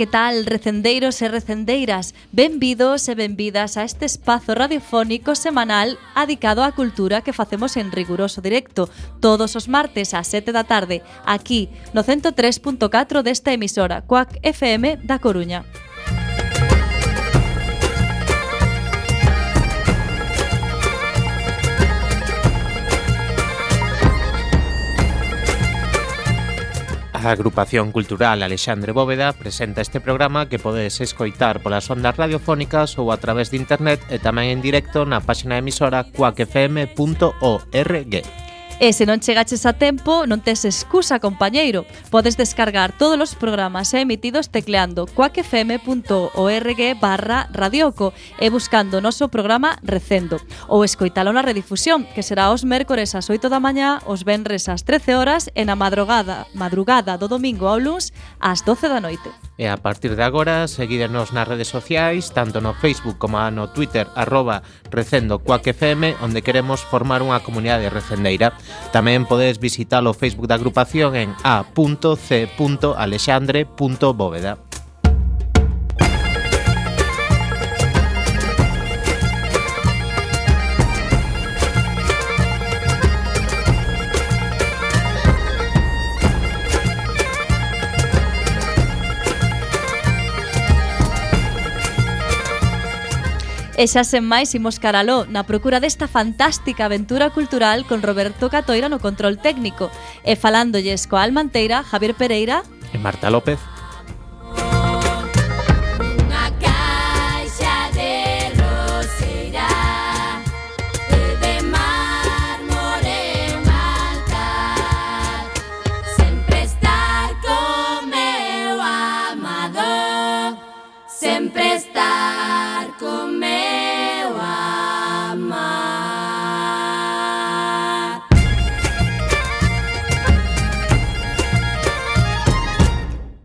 que tal, recendeiros e recendeiras? Benvidos e benvidas a este espazo radiofónico semanal adicado á cultura que facemos en riguroso directo todos os martes ás 7 da tarde, aquí no 103.4 desta emisora, Cuac FM da Coruña. A agrupación cultural Alexandre Bóveda presenta este programa que podedes escoitar polas ondas radiofónicas ou a través de internet e tamén en directo na páxina emisora cuacfm.org. E se non chegaches a tempo, non tes excusa, compañeiro. Podes descargar todos os programas emitidos tecleando coacfm.org barra radioco e buscando o noso programa Recendo ou escoitalo na redifusión, que será os mércores ás 8 da mañá, os venres ás 13 horas e na madrugada, madrugada do domingo ao luns ás 12 da noite. E a partir de agora, seguídenos nas redes sociais, tanto no Facebook como no Twitter, arroba recendo cuacfm, onde queremos formar unha comunidade recendeira. Tamén podes visitar o Facebook da agrupación en a.c.alexandre.bóveda. E xa sen máis imos caraló na procura desta fantástica aventura cultural con Roberto Catoira no control técnico e falándolles coa Almanteira, Javier Pereira e Marta López.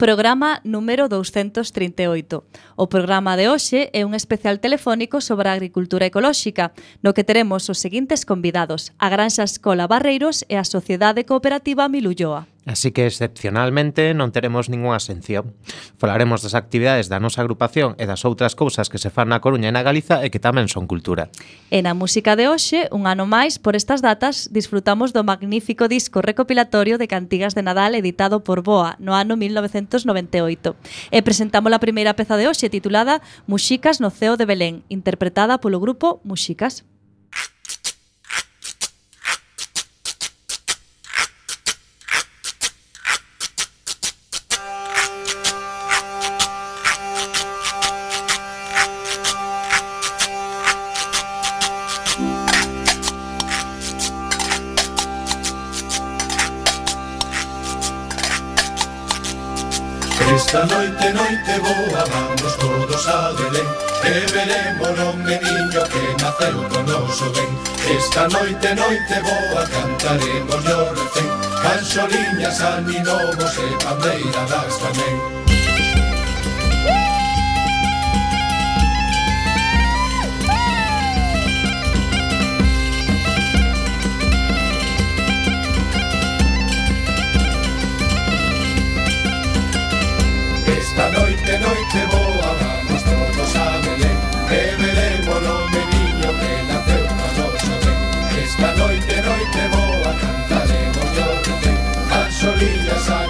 Programa número 238. O programa de hoxe é un especial telefónico sobre a agricultura ecolóxica, no que teremos os seguintes convidados, a Granxa Escola Barreiros e a Sociedade Cooperativa Milulloa. Así que excepcionalmente non teremos ningunha ascensión. Falaremos das actividades da nosa agrupación e das outras cousas que se fan na Coruña e na Galiza e que tamén son cultura. E na música de hoxe, un ano máis, por estas datas, disfrutamos do magnífico disco recopilatorio de Cantigas de Nadal editado por Boa no ano 1998. E presentamos a primeira peza de hoxe titulada Muxicas no Ceo de Belén, interpretada polo grupo Muxicas. Esta noite, noite boa, vamos todos a Belén. E veremos o meniño que naceu con noso ben. Esta noite, noite boa, cantaremos yo recén Canxoliñas, aninovos e bandeira das tamén. Esta noite, noite boa, vamos todos a Belén E veremos o meniño que naceu a noso ben. Esta noite, noite boa, cantaremos yo retén As olillas a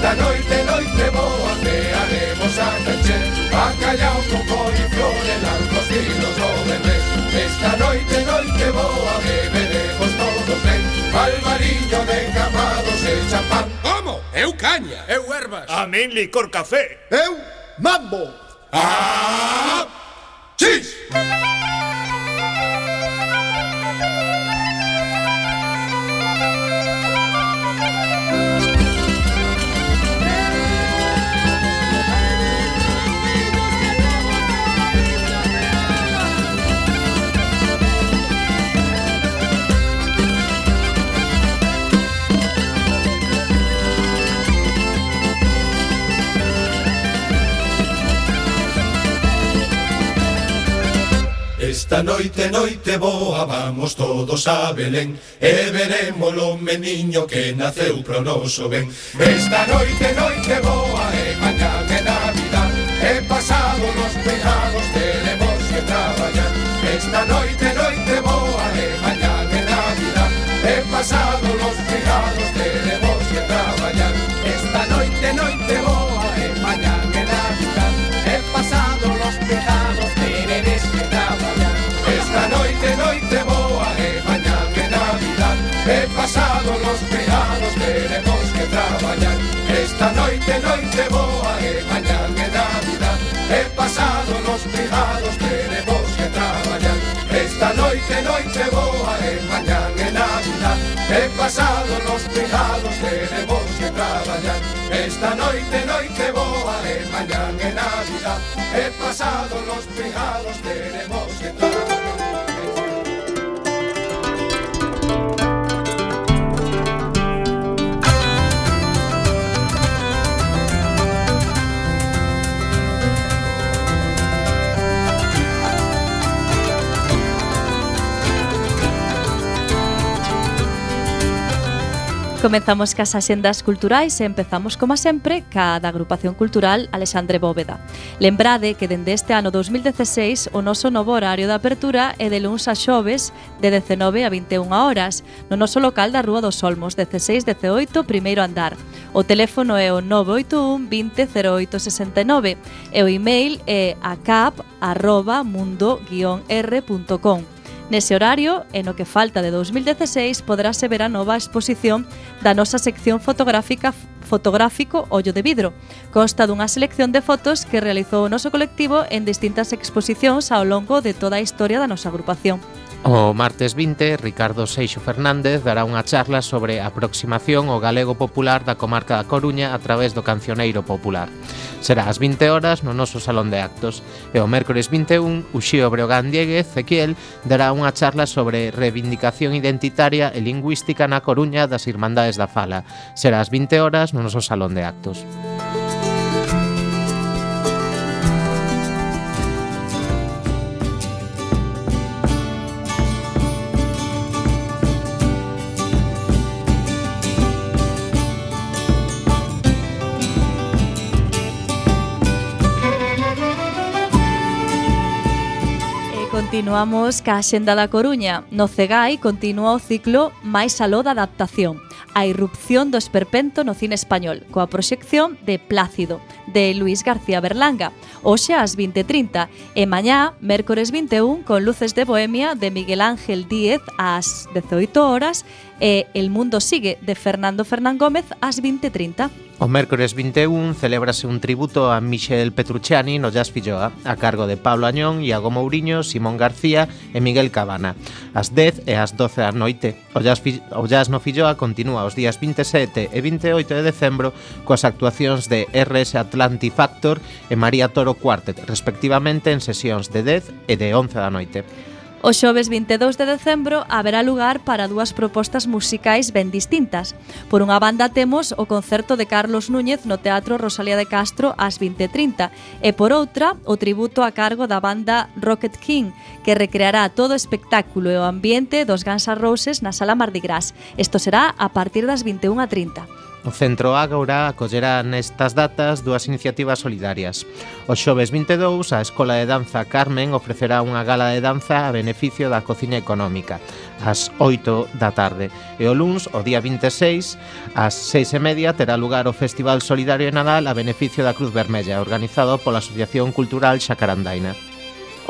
Esta noite, noite boa, cearemos a peche Bacalhau con coliflor e langostinos do bebés Esta noite, noite boa, beberemos todos ben Palmariño de capados e champán. Como? Eu caña Eu ervas A min licor café. Eu mambo. Ah! Esta noite, noite boa, vamos todos a Belén. E veremos o meniño que naceu pro noso ben. Esta noite, noite boa, e mañá de Navidad. E pasado nos pejados teremos que traballar. Esta noite, noite boa, e mañá de Navidad. E pasado nos pejados teremos que traballar. Esta noite, noite pasado los peados teremos que traballar Esta noite, noite boa e mañá é Navidad. E pasado los peados teremos que traballar Esta noite, noite boa e mañá é Navidad. E pasado los peados teremos que traballar Esta noite, noite boa e mañá é Navidad. E pasado los peados teremos que traballar Comezamos cas axendas culturais e empezamos, como sempre, ca da agrupación cultural Alexandre Bóveda. Lembrade que dende este ano 2016 o noso novo horario de apertura é de luns a xoves de 19 a 21 horas no noso local da Rúa dos Olmos, 16-18, primeiro andar. O teléfono é o 981 20 0869 e o email é acap.mundo-r.com. Nese horario, e no que falta de 2016, poderase ver a nova exposición da nosa sección fotográfica fotográfico Ollo de Vidro. Consta dunha selección de fotos que realizou o noso colectivo en distintas exposicións ao longo de toda a historia da nosa agrupación. O martes 20, Ricardo Seixo Fernández dará unha charla sobre a aproximación ao galego popular da comarca da Coruña a través do cancioneiro popular. Será ás 20 horas no noso Salón de Actos. E o mércores 21, Uxío Breogán Dieguez Ezequiel dará unha charla sobre reivindicación identitaria e lingüística na Coruña das Irmandades da Fala. Será ás 20 horas no noso Salón de Actos. Continuamos ca xenda da Coruña. No Cegai continúa o ciclo máis aló da adaptación. A irrupción do esperpento no cine español, coa proxección de Plácido, de Luis García Berlanga, hoxe ás 20.30 e mañá, mércores 21, con Luces de Bohemia de Miguel Ángel Díez ás 18 horas e El Mundo Sigue de Fernando Fernán Gómez ás 20.30. O mércores 21 celébrase un tributo a Michel Petrucciani no Jazz Filloa, a cargo de Pablo Añón, Iago Mourinho, Simón García e Miguel Cabana. Ás 10 e ás 12 da noite. O jazz, o jazz no Filloa continúa os días 27 e 28 de decembro coas actuacións de RS Atlanti Factor e María Toro Quartet, respectivamente en sesións de 10 e de 11 da noite. O xoves 22 de decembro haberá lugar para dúas propostas musicais ben distintas. Por unha banda temos o concerto de Carlos Núñez no Teatro Rosalía de Castro ás 20.30 e por outra o tributo a cargo da banda Rocket King que recreará todo o espectáculo e o ambiente dos Guns N' Roses na Sala Mardi Gras. Isto será a partir das 21.30. O Centro Ágora acollerá nestas datas dúas iniciativas solidarias. O xoves 22, a Escola de Danza Carmen ofrecerá unha gala de danza a beneficio da cociña económica, ás 8 da tarde. E o luns, o día 26, ás 6 e media, terá lugar o Festival Solidario de Nadal a beneficio da Cruz Vermella, organizado pola Asociación Cultural Xacarandaina.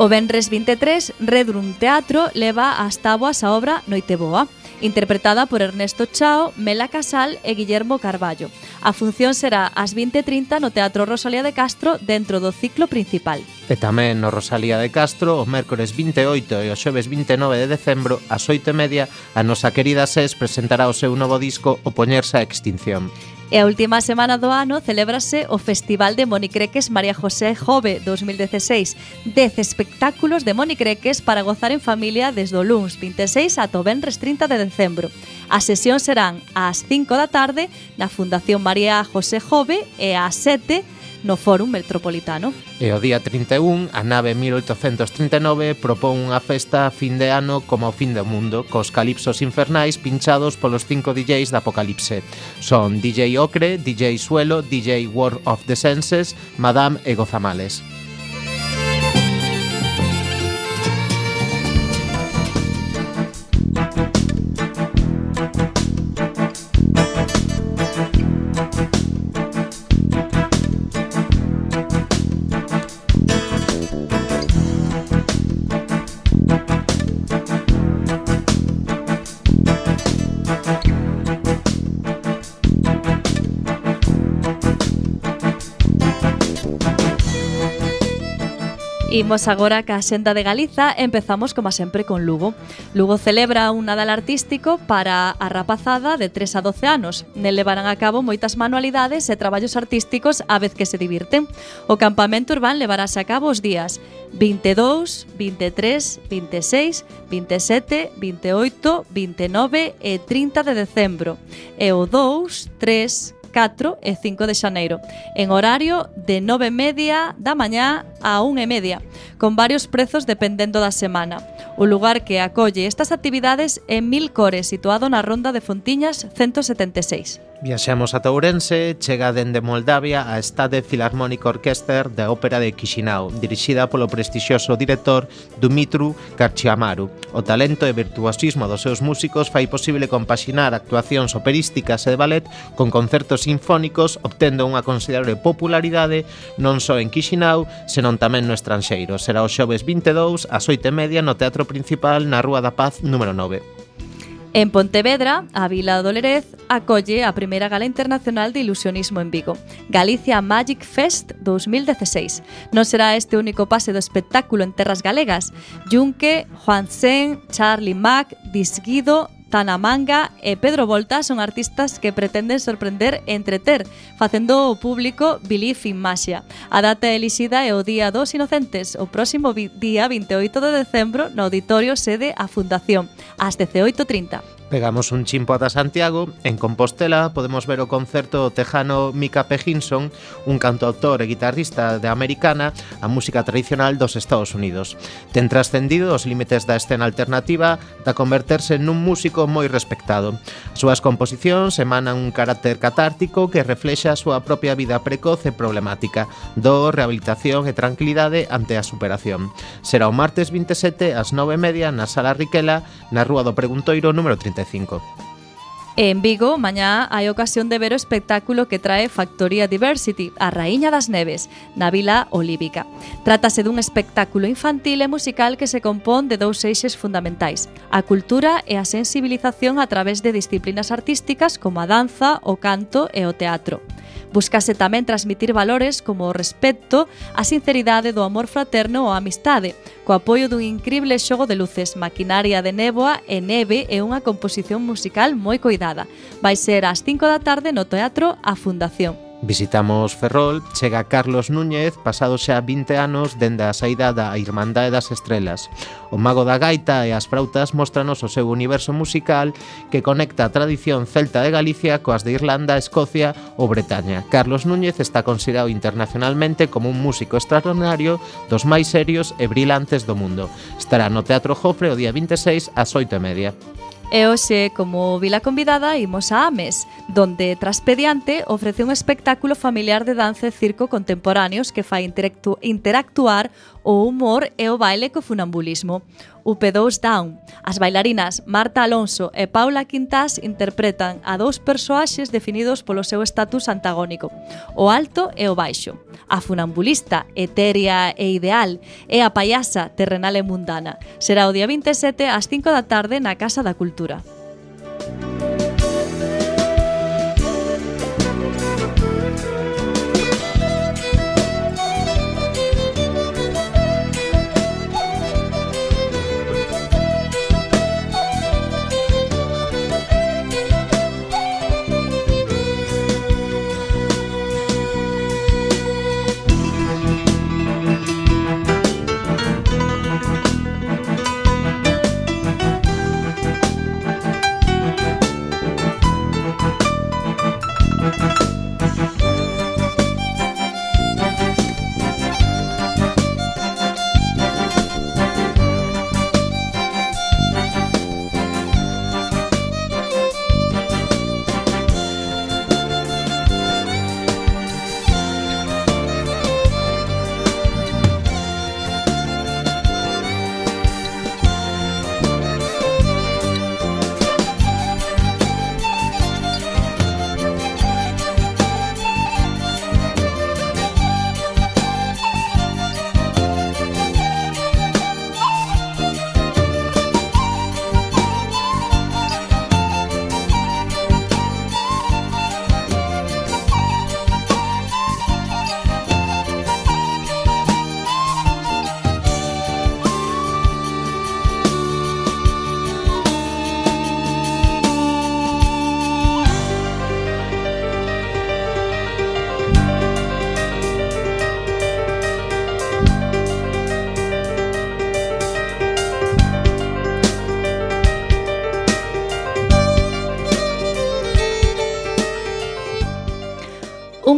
O Benres 23, Redrum Teatro leva ás táboas a obra Noite Boa, interpretada por Ernesto Chao, Mela Casal e Guillermo Carballo. A función será ás 20.30 no Teatro Rosalía de Castro dentro do ciclo principal. E tamén no Rosalía de Castro, o mércores 28 e o xoves 29 de decembro, ás 8.30, a nosa querida SES presentará o seu novo disco O Poñerse a Extinción. E a última semana do ano celébrase o Festival de Monicreques María José Jove 2016. Dez espectáculos de monicreques para gozar en familia desde o luns 26 ata o venres 30 de decembro. As sesións serán ás 5 da tarde na Fundación María José Jove e ás 7 no Fórum Metropolitano. E o día 31, a nave 1839 propón unha festa fin de ano como o fin do mundo, cos calipsos infernais pinchados polos cinco DJs da Apocalipse. Son DJ Ocre, DJ Suelo, DJ World of the Senses, Madame e Gozamales. Imos agora ca Xenda de Galiza. Empezamos, como sempre, con Lugo. Lugo celebra un Nadal artístico para a rapazada de 3 a 12 anos. Nel levarán a cabo moitas manualidades e traballos artísticos a vez que se divirten O campamento urbán levarase a cabo os días 22, 23, 26, 27, 28, 29 e 30 de decembro. E o 2, 3, 4 e 5 de xaneiro, en horario de 9 e media da mañá a 1 e media, con varios prezos dependendo da semana. O lugar que acolle estas actividades é Mil Cores, situado na Ronda de Fontiñas 176. Viaxamos ata Ourense, chega dende Moldavia a Estade Filarmónico Orchestra da Ópera de Chisinau, dirixida polo prestixioso director Dumitru Karchiamaru. O talento e virtuosismo dos seus músicos fai posible compaxinar actuacións operísticas e de ballet con concertos sinfónicos, obtendo unha considerable popularidade non só en Chisinau, senón tamén no estranxeiro. Será o xoves 22 ás 8:30 no Teatro Principal na Rúa da Paz número 9. En Pontevedra, a Vila do Lerez acolle a primeira gala internacional de ilusionismo en Vigo, Galicia Magic Fest 2016. Non será este único pase do espectáculo en terras galegas. Junque, Juan Sen, Charlie Mack, Disguido Tanamanga e Pedro Volta son artistas que pretenden sorprender e entreter, facendo o público Belief in Masia. A data elixida é o Día dos Inocentes, o próximo día 28 de decembro no Auditorio Sede a Fundación, ás 18.30. Pegamos un chimpo ata Santiago, en Compostela podemos ver o concerto tejano Mika Pejinson, un cantautor e guitarrista de americana a música tradicional dos Estados Unidos. Ten trascendido os límites da escena alternativa da converterse nun músico moi respectado. As súas composicións emanan un carácter catártico que reflexa a súa propia vida precoz e problemática, do, rehabilitación e tranquilidade ante a superación. Será o martes 27 ás 9:30 na Sala Riquela, na Rúa do Preguntoiro número 30. 45. En Vigo, mañá hai ocasión de ver o espectáculo que trae Factoría Diversity, a Raíña das Neves, na Vila Olívica. Trátase dun espectáculo infantil e musical que se compón de dous eixes fundamentais, a cultura e a sensibilización a través de disciplinas artísticas como a danza, o canto e o teatro. Buscase tamén transmitir valores como o respecto, a sinceridade do amor fraterno ou a amistade, co apoio dun incrible xogo de luces, maquinaria de néboa e neve e unha composición musical moi coidada. Vai ser ás 5 da tarde no Teatro A Fundación. Visitamos Ferrol, chega Carlos Núñez, pasado xa 20 anos dende a saída da Irmandade das Estrelas. O mago da gaita e as frautas mostranos o seu universo musical que conecta a tradición celta de Galicia coas de Irlanda, Escocia ou Bretaña. Carlos Núñez está considerado internacionalmente como un músico extraordinario dos máis serios e brillantes do mundo. Estará no Teatro Jofre o día 26 ás 8 e media. E hoxe, como vila convidada, imos a Ames, donde Traspediante ofrece un espectáculo familiar de danza e circo contemporáneos que fai interactuar O humor é o baile co funambulismo. UP2 Down. As bailarinas Marta Alonso e Paula Quintás interpretan a dous persoaxes definidos polo seu estatus antagónico, o alto e o baixo. A funambulista, etérea e ideal, e a payasa, terrenal e mundana. Será o día 27 ás 5 da tarde na Casa da Cultura.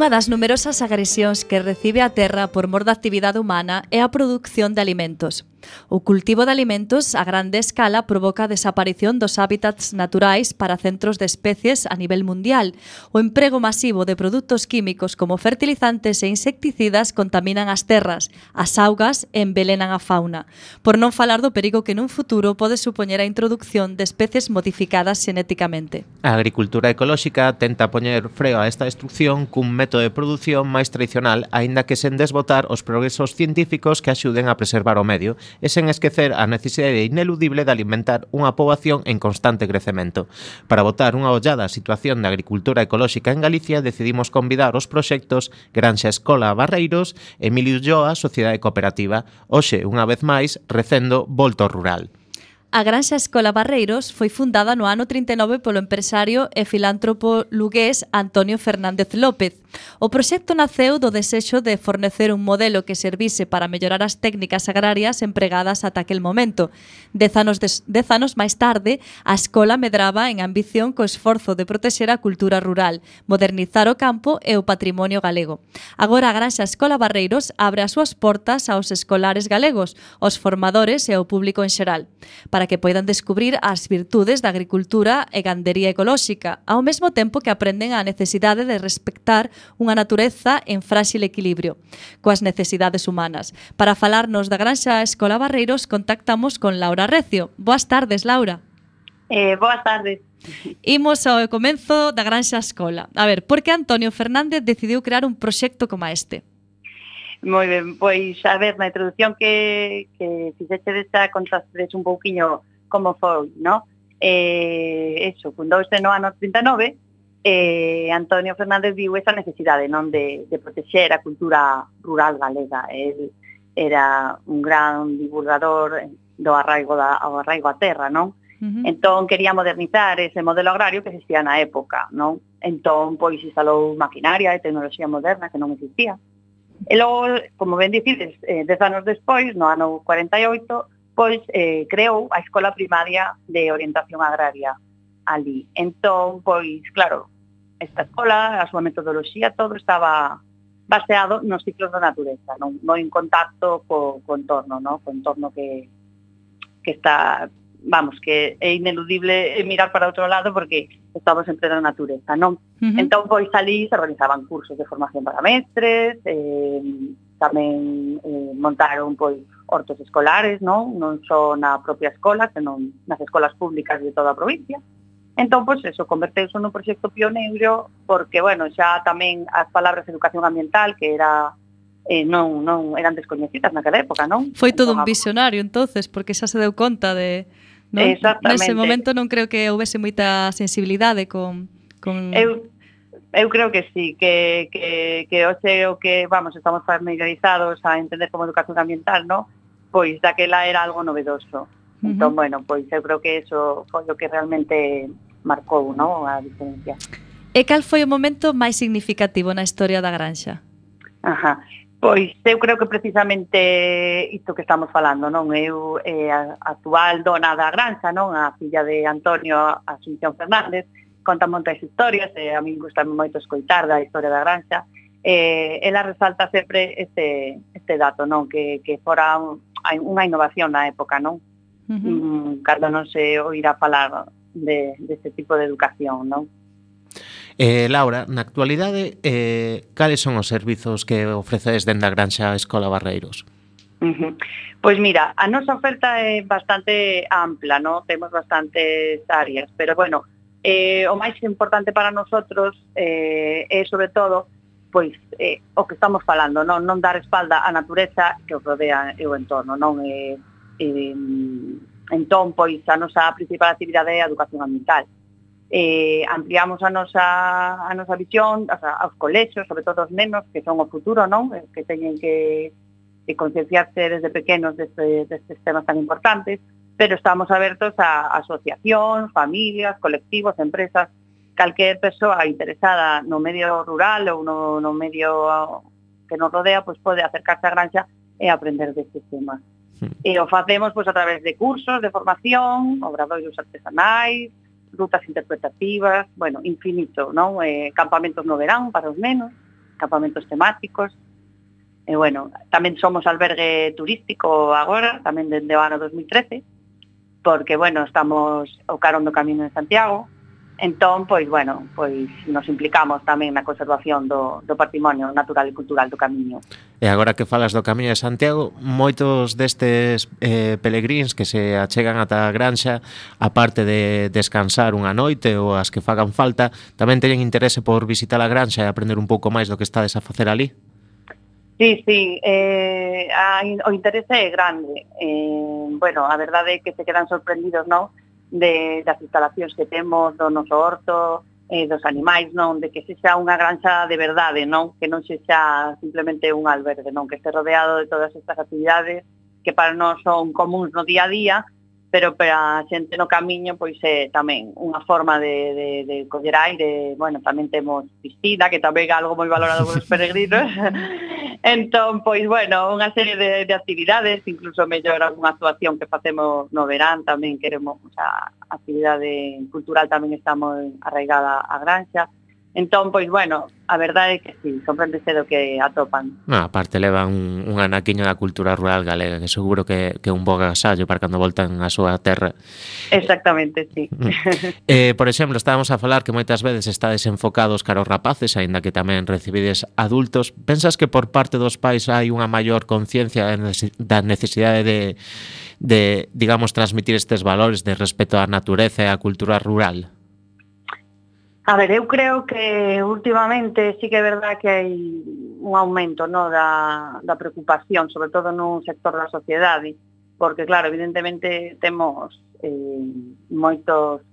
Unha das numerosas agresións que recibe a Terra por mor da actividade humana é a produción de alimentos. O cultivo de alimentos a grande escala provoca a desaparición dos hábitats naturais para centros de especies a nivel mundial. O emprego masivo de produtos químicos como fertilizantes e insecticidas contaminan as terras, as augas e envelenan a fauna. Por non falar do perigo que nun futuro pode supoñer a introducción de especies modificadas xenéticamente. A agricultura ecolóxica tenta poñer freo a esta destrucción cun método de produción máis tradicional, aínda que sen desbotar os progresos científicos que axuden a preservar o medio, e sen esquecer a necesidade ineludible de alimentar unha poboación en constante crecemento. Para botar unha ollada á situación da agricultura ecolóxica en Galicia, decidimos convidar os proxectos Granxa Escola Barreiros e Emilio Joa Sociedade Cooperativa, hoxe, unha vez máis, recendo Volto Rural. A Granxa Escola Barreiros foi fundada no ano 39 polo empresario e filántropo lugués Antonio Fernández López. O proxecto naceu do desexo de fornecer un modelo que servise para mellorar as técnicas agrarias empregadas ata aquel momento. Dez anos, des, dez anos máis tarde, a escola medraba en ambición co esforzo de protexer a cultura rural, modernizar o campo e o patrimonio galego. Agora a Granxa Escola Barreiros abre as súas portas aos escolares galegos, aos formadores e ao público en xeral. Para para que poidan descubrir as virtudes da agricultura e gandería ecolóxica, ao mesmo tempo que aprenden a necesidade de respectar unha natureza en frágil equilibrio coas necesidades humanas. Para falarnos da Granxa Escola Barreiros, contactamos con Laura Recio. Boas tardes, Laura. Eh, boas tardes. Imos ao comenzo da Granxa Escola. A ver, por que Antonio Fernández decidiu crear un proxecto como este? Moi ben, pois a ver, na introdución que, que fixeche desta contastedes un pouquiño como foi, no? Eh, eso, fundouse no ano 39 eh, Antonio Fernández viu esa necesidade non de, de protexer a cultura rural galega. El era un gran divulgador do arraigo da ao arraigo a terra, non? Uh -huh. Entón quería modernizar ese modelo agrario que existía na época, non? Entón pois instalou maquinaria e tecnoloxía moderna que non existía. Uh E logo, como ben dicides, eh, dez anos despois, no ano 48, pois eh, creou a Escola Primaria de Orientación Agraria ali. Entón, pois, claro, esta escola, a súa metodoloxía, todo estaba baseado nos ciclos da natureza, non, non en contacto co, co entorno, no? co entorno que, que está vamos, que é ineludible mirar para outro lado porque estamos en plena natureza, non? Uh -huh. Entón, pois ali se organizaban cursos de formación para mestres, eh, tamén eh, montaron pois hortos escolares, non? Non só na propia escola, senón nas escolas públicas de toda a provincia. Entón, pois, eso, converteuse nun proxecto pioneiro porque, bueno, xa tamén as palabras educación ambiental, que era eh, non, non eran descoñecidas naquela época, non? Foi todo entón, un visionario entonces, porque xa se deu conta de non? Exactamente. Nese momento non creo que houvese moita sensibilidade con... con... Eu, eu creo que sí, que, que, que hoxe o que, vamos, estamos familiarizados a entender como educación ambiental, ¿no? pois daquela era algo novedoso. Uh -huh. Entón, bueno, pois eu creo que eso foi o que realmente marcou ¿no? a diferencia. E cal foi o momento máis significativo na historia da granxa? Ajá. Pois eu creo que precisamente isto que estamos falando, non? Eu eh, a actual dona da Granxa, non? A filla de Antonio Asunción Fernández, conta moitas historias, e eh, a min gusta moito escoitar da historia da Granxa. Eh, ela resalta sempre este, este dato, non? Que, que fora un, unha innovación na época, non? Uh -huh. Mm, cando non se oirá falar de, deste este tipo de educación, non? Eh, Laura, na actualidade, eh, cales son os servizos que ofrecedes dende a Granxa Escola Barreiros? Uh. Pois mira, a nosa oferta é bastante ampla, ¿no? temos bastantes áreas, pero bueno, eh, o máis importante para nosotros eh, é sobre todo pois eh, o que estamos falando, non, non dar espalda á natureza que os rodea e o entorno, non eh, eh, entón pois a nosa principal actividade é a educación ambiental eh, ampliamos a nosa, a nosa visión a, aos colexios, sobre todo aos nenos que son o futuro, non? Eh, que teñen que, que concienciarse desde pequenos deste, destes temas tan importantes pero estamos abertos a asociacións, familias, colectivos, empresas, calquer persoa interesada no medio rural ou no, no medio que nos rodea, pois pode acercarse á granxa e aprender destes temas. Sí. E o facemos pois, a través de cursos, de formación, obradoiros artesanais, rutas interpretativas, bueno, infinito, non? Eh, campamentos no verán para os nenos, campamentos temáticos, E, eh, bueno, tamén somos albergue turístico agora, tamén dende o ano 2013, porque, bueno, estamos o carón do Camino de Santiago, Entón, pois, bueno, pois nos implicamos tamén na conservación do, do patrimonio natural e cultural do Camiño. E agora que falas do Camiño de Santiago, moitos destes eh, pelegríns que se achegan ata a granxa, aparte de descansar unha noite ou as que fagan falta, tamén teñen interese por visitar a granxa e aprender un pouco máis do que estades a facer ali? Sí, sí, eh, a, o interese é grande. Eh, bueno, a verdade é que se quedan sorprendidos, non? de, das instalacións que temos do noso horto, eh, dos animais, non? De que se xa unha granxa de verdade, non? Que non se xa simplemente un albergue, non? Que este rodeado de todas estas actividades que para nós son comuns no día a día, pero para a xente no camiño pois é tamén unha forma de, de, de coller aire, bueno, tamén temos piscina, que tamén é algo moi valorado polos peregrinos, entón, pois, bueno, unha serie de, de actividades, incluso mellor algunha actuación que facemos no verán, tamén queremos, o sea, actividade cultural tamén está moi arraigada a Granxa, Entón, pois, bueno, a verdade é que sí, sorprendese do que atopan. Ah, aparte, levan un, un anaquiño da cultura rural galega, que seguro que, que un bo agasallo para cando voltan á súa terra. Exactamente, sí. Mm. Eh, por exemplo, estábamos a falar que moitas veces estades enfocados cara aos rapaces, aínda que tamén recibides adultos. Pensas que por parte dos pais hai unha maior conciencia da necesidade de, de, digamos, transmitir estes valores de respeto á natureza e á cultura rural? A ver, eu creo que últimamente sí que é verdad que hai un aumento no, da, da preocupación, sobre todo nun sector da sociedade, porque, claro, evidentemente temos eh, moitos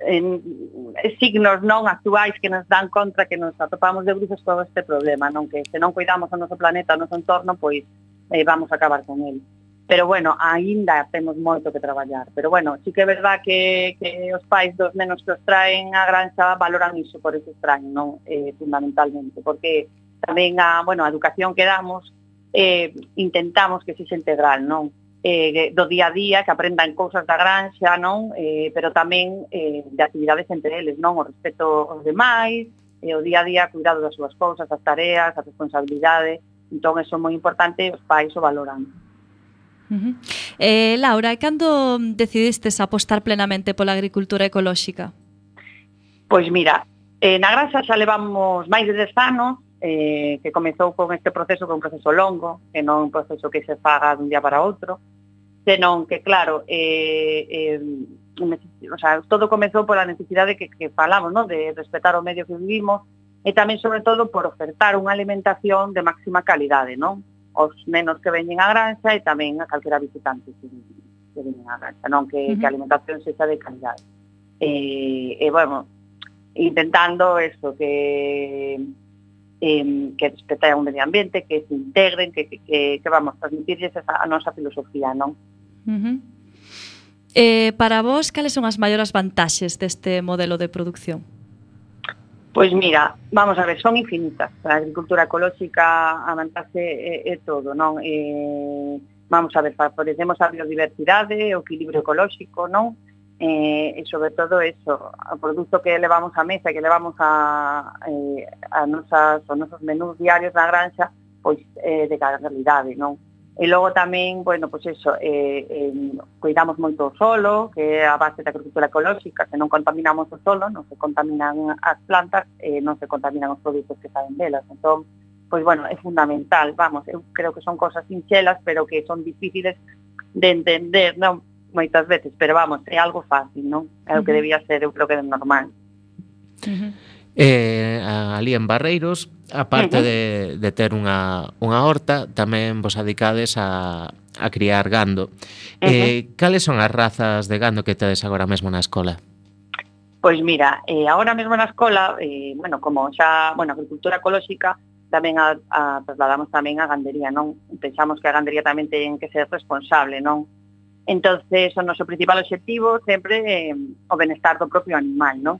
eh, en, eh, signos non actuais que nos dan contra que nos atopamos de bruxos todo este problema, non que se non cuidamos o noso planeta, o noso entorno, pois eh, vamos a acabar con ele pero bueno, aínda temos moito que traballar. Pero bueno, sí que é verdad que, que os pais dos nenos que os traen a granxa valoran iso, por iso os traen, non? Eh, fundamentalmente, porque tamén a, bueno, a educación que damos eh, intentamos que sexa integral, non? Eh, do día a día, que aprendan cousas da granxa, non? Eh, pero tamén eh, de actividades entre eles, non? O respeto aos demais, eh, o día a día, cuidado das súas cousas, as tareas, as responsabilidades. Entón, eso é moi importante, os pais o valoran. Uh -huh. eh, Laura, cando decidistes apostar plenamente pola agricultura ecolóxica? Pois mira, eh, na grasa xa levamos máis de 10 anos eh, que comezou con este proceso, que é un proceso longo, que non é un proceso que se faga dun día para outro, senón que, claro, eh, eh, o sea, todo comezou pola necesidade que, que falamos, ¿no? de respetar o medio que vivimos, e tamén, sobre todo, por ofertar unha alimentación de máxima calidade, non? os nenos que veñen á granxa e tamén a calquera visitante que, que veñen á granxa, non que, uh -huh. que a alimentación sexa de calidade. E, e bueno, intentando eso, que eh, que respeten o medio ambiente, que se integren, que, que, que vamos, transmitirles esa, a nosa filosofía, non? Uh -huh. eh, para vos, cales son as maiores vantaxes deste modelo de producción? Pois mira, vamos a ver, son infinitas. A agricultura ecolóxica, a vantaxe é, eh, é eh, todo, non? Eh, vamos a ver, favorecemos a biodiversidade, o equilibrio ecolóxico, non? Eh, e sobre todo eso, o produto que levamos á mesa, que levamos a, eh, a nosas, os nosos menús diarios na granxa, pois eh, de calidade, non? E logo tamén, bueno, pois eso, eh, eh, cuidamos moito o solo, que é a base da agricultura ecolóxica, que non contaminamos o solo, non se contaminan as plantas, eh, non se contaminan os produtos que saben delas. Entón, pois bueno, é fundamental, vamos, eu creo que son cosas sinxelas, pero que son difíciles de entender, non? Moitas veces, pero vamos, é algo fácil, non? É o que debía ser, eu creo que é normal. Uh -huh. Eh, ali en Barreiros, aparte uh -huh. de, de ter unha, unha horta, tamén vos adicades a, a criar gando. Uh -huh. eh, cales son as razas de gando que tedes agora mesmo na escola? Pois mira, eh, agora mesmo na escola, eh, bueno, como xa, bueno, agricultura ecolóxica, tamén a, a trasladamos tamén a gandería, non? Pensamos que a gandería tamén ten que ser responsable, non? Entonces, o noso principal obxectivo sempre eh, o benestar do propio animal, non?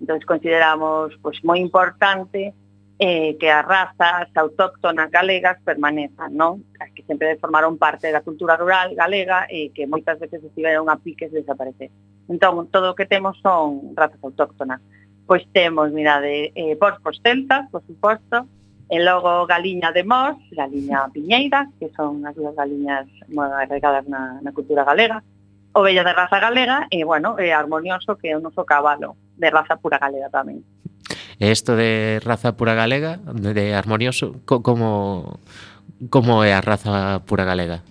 Entón, consideramos pois, moi importante eh, que as razas autóctonas galegas permanezan, non? As que sempre formaron parte da cultura rural galega e que moitas veces estiveron a piques de desaparecer. Entón, todo o que temos son razas autóctonas. Pois temos, mirade, eh, porcos celtas, por suposto, e logo galiña de mos, galiña piñeira, que son as dúas galiñas moi agregadas na, na cultura galega, ovella de raza galega e, bueno, é armonioso que é o noso cabalo de raza pura galega tamén. E isto de raza pura galega, de armonioso, como como é a raza pura galega?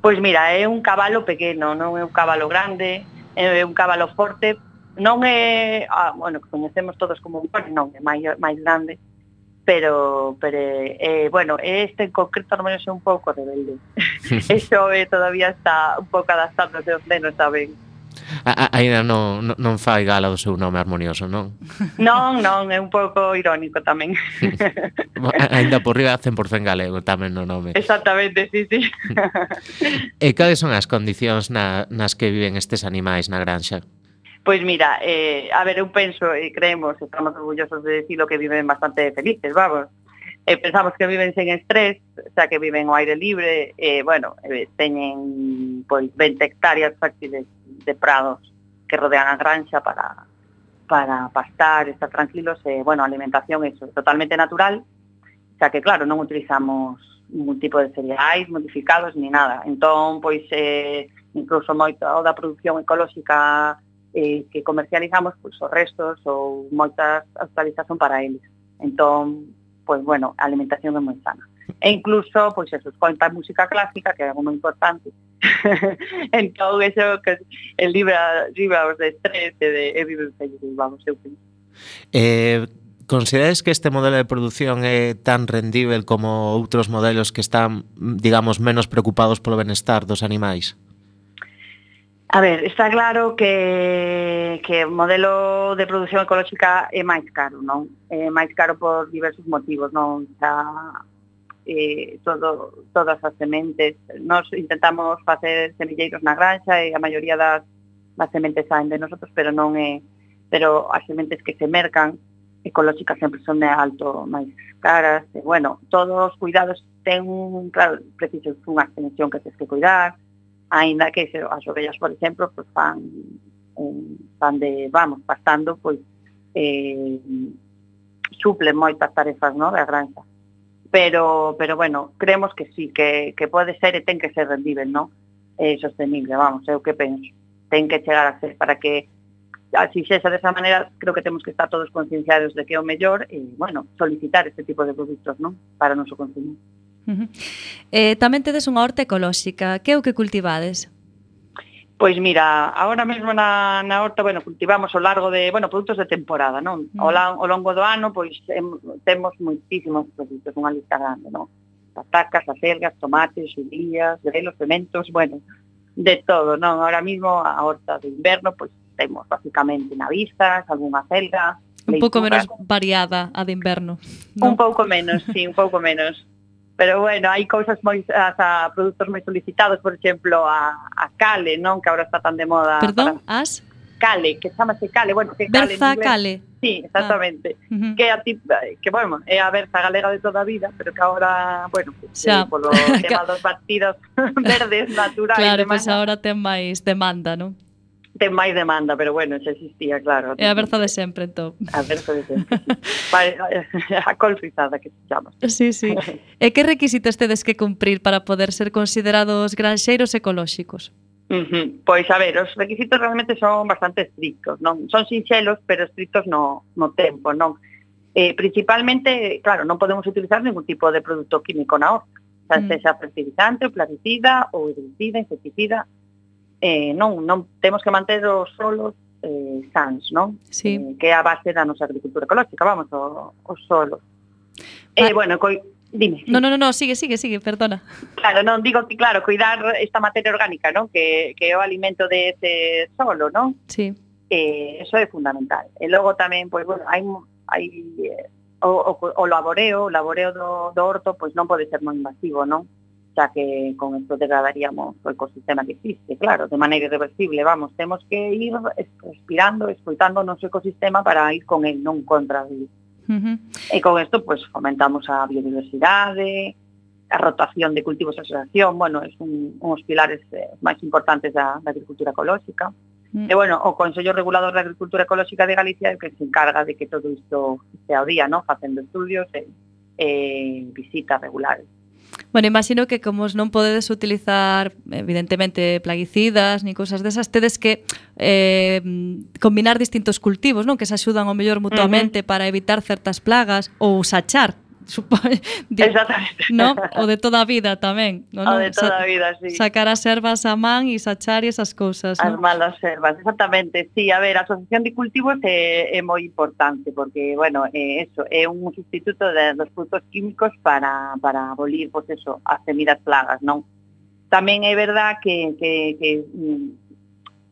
Pois mira, é un cabalo pequeno, non é un cabalo grande, é un cabalo forte, non é, ah, bueno, que coñecemos todos como un non, é máis, máis grande, pero, pero eh, bueno, este en concreto no menos é un pouco rebelde. Eso eh, todavía está un pouco adaptándose non nenos a, Aínda non, non fai gala do seu nome armonioso, non? Non, non, é un pouco irónico tamén. Aínda por riba 100% galego tamén no nome. Exactamente, sí, sí. Eh, e cales son as condicións na, nas que viven estes animais na granxa? Pois mira, eh, a ver, eu penso e creemos, estamos orgullosos de decirlo que viven bastante felices, vamos. Eh, pensamos que viven sen estrés, o sea, que viven ao aire libre, eh, bueno, eh, teñen pois 20 hectáreas fáciles de prados que rodean a granxa para para pastar, estar tranquilos, eh, bueno, alimentación é totalmente natural, o sea que claro, non utilizamos ningún tipo de cereais modificados ni nada. Entón, pois, eh, incluso moito da produción ecolóxica eh, que comercializamos pois, os restos ou moitas actualización para eles. Entón, pois bueno, a alimentación é moi sana. E incluso, pois eso, escoita música clásica, que é algo moi importante. entón, eso que el libra, libra os de estrés e de e vive feliz, vamos, eu penso. Eh, Consideráis que este modelo de produción é tan rendível como outros modelos que están, digamos, menos preocupados polo benestar dos animais? A ver, está claro que, que o modelo de produción ecolóxica é máis caro, non? É máis caro por diversos motivos, non? Xa, eh, todo, todas as sementes. Nos intentamos facer semilleiros na granxa e a maioría das, das sementes saen de nosotros, pero non é pero as sementes que se mercan ecolóxicas sempre son de alto máis caras. E, bueno, todos os cuidados ten un, claro, preciso unha extensión que tens que cuidar, aínda que se, as ovellas, por exemplo, pues, fan, fan de, vamos, pastando, pois, eh, suplen moitas tarefas no, da granja. Pero, pero bueno, creemos que sí, que, que pode ser e ten que ser rendível, no? Eh, sostenible, vamos, é o que penso. Ten que chegar a ser para que así sexa desa maneira, creo que temos que estar todos concienciados de que é o mellor e, bueno, solicitar este tipo de produtos, non? Para o noso consumo. Eh, tamén tedes unha horta ecolóxica. Que é o que cultivades? Pois mira, agora mesmo na, na horta, bueno, cultivamos ao largo de, bueno, produtos de temporada, non? Mm. Ao, la, ao longo do ano, pois em, temos moitísimos produtos, unha lista grande, non? Patacas, acelgas, tomates, xudías, grelos, pementos, bueno, de todo, non? Ahora mismo a horta de inverno, pois temos basicamente navizas, algunha acelga, un pouco menos variada a de inverno. ¿no? Un pouco menos, sí, un pouco menos. Pero bueno, hai cousas moi as a produtos moi solicitados, por exemplo, a, a Cale, non? Que agora está tan de moda. Perdón, para... as? Cale, que chamase Cale, bueno, que Cale Berza inglés. Cale. Sí, ah, exactamente. Ah. Uh -huh. Que a ti, que bueno, é a Berza galega de toda a vida, pero que agora, bueno, pues, xa. Eh, polo tema dos partidos verdes naturales. Claro, pois pues agora ten máis demanda, non? ten máis demanda, pero bueno, xa existía, claro. É a berza de sempre, entón. A berza de sempre. vale, a colfrizada que se chama. Sí, sí. e que requisitos tedes que cumprir para poder ser considerados granxeiros ecolóxicos? Uh -huh. Pois, a ver, os requisitos realmente son bastante estrictos, non? Son sinxelos, pero estrictos no, no tempo, non? Eh, principalmente, claro, non podemos utilizar ningún tipo de produto químico na horta, xa mm. -huh. sexa fertilizante, ou plaguicida, ou herbicida, insecticida, eh, non, non temos que manter os solos eh, sans, non? Sí. Eh, que é a base da nosa agricultura ecolóxica, vamos, o, o solo. Eh, vale. Eh, bueno, coi, dime. No, no, no, no, sigue, sigue, sigue, perdona. Claro, non, digo que, claro, cuidar esta materia orgánica, non? Que, que é o alimento de ese solo, non? Sí. Eh, eso é fundamental. E logo tamén, pois, bueno, hai, hai eh, o, o, o laboreo, o laboreo do, do horto, pois non pode ser moi invasivo, non? xa que con isto degradaríamos o ecosistema que existe, claro, de maneira irreversible, vamos, temos que ir respirando, escoitando o noso ecosistema para ir con el, non contra el. Uh -huh. E con isto, pues, fomentamos a biodiversidade, a rotación de cultivos e asociación, bueno, é un, uns pilares eh, máis importantes da, da agricultura ecolóxica. Mm. E, bueno, o Consello Regulador da Agricultura Ecolóxica de Galicia é o que se encarga de que todo isto este ao día, ¿no? facendo estudios e, e visitas regulares. Bueno, imagino que como non podedes utilizar evidentemente plaguicidas ni cousas desas, tedes que eh, combinar distintos cultivos, non? Que se axudan ao mellor mutuamente uh -huh. para evitar certas plagas ou sachar supoño, Exactamente. No? O de toda a vida tamén. No, no? O de toda a vida, sí. Sacar as ervas a man e sachar e esas cousas. As no? malas ervas, exactamente. Sí, a ver, a asociación de cultivos é, é moi importante porque, bueno, é eso, é un sustituto de, dos produtos químicos para, para abolir, pois pues eso, as semidas plagas, non? Tamén é verdad que, que, que mm,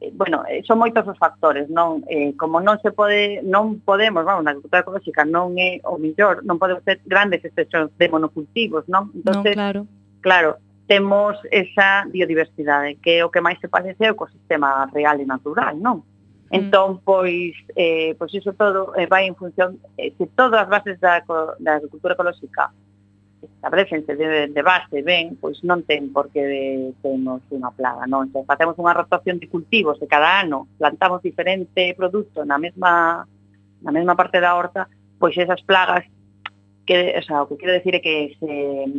Eh, bueno, eh, son moitos os factores, non eh, como non se pode, non podemos, vamos, na agricultura ecolóxica non é o millor, non podemos ter grandes extensións de monocultivos, non? Entonces, non, entón, claro. claro, temos esa biodiversidade, que é o que máis se parece ao ecosistema real e natural, non? Mm. Entón, pois, eh, pois iso todo eh, vai en función, eh, se todas as bases da, da agricultura ecolóxica establecense de, de base ben, pois non ten por que temos unha plaga, non? Se facemos unha rotación de cultivos e cada ano plantamos diferente produto na mesma na mesma parte da horta, pois esas plagas que, o, sea, o que quero decir é que se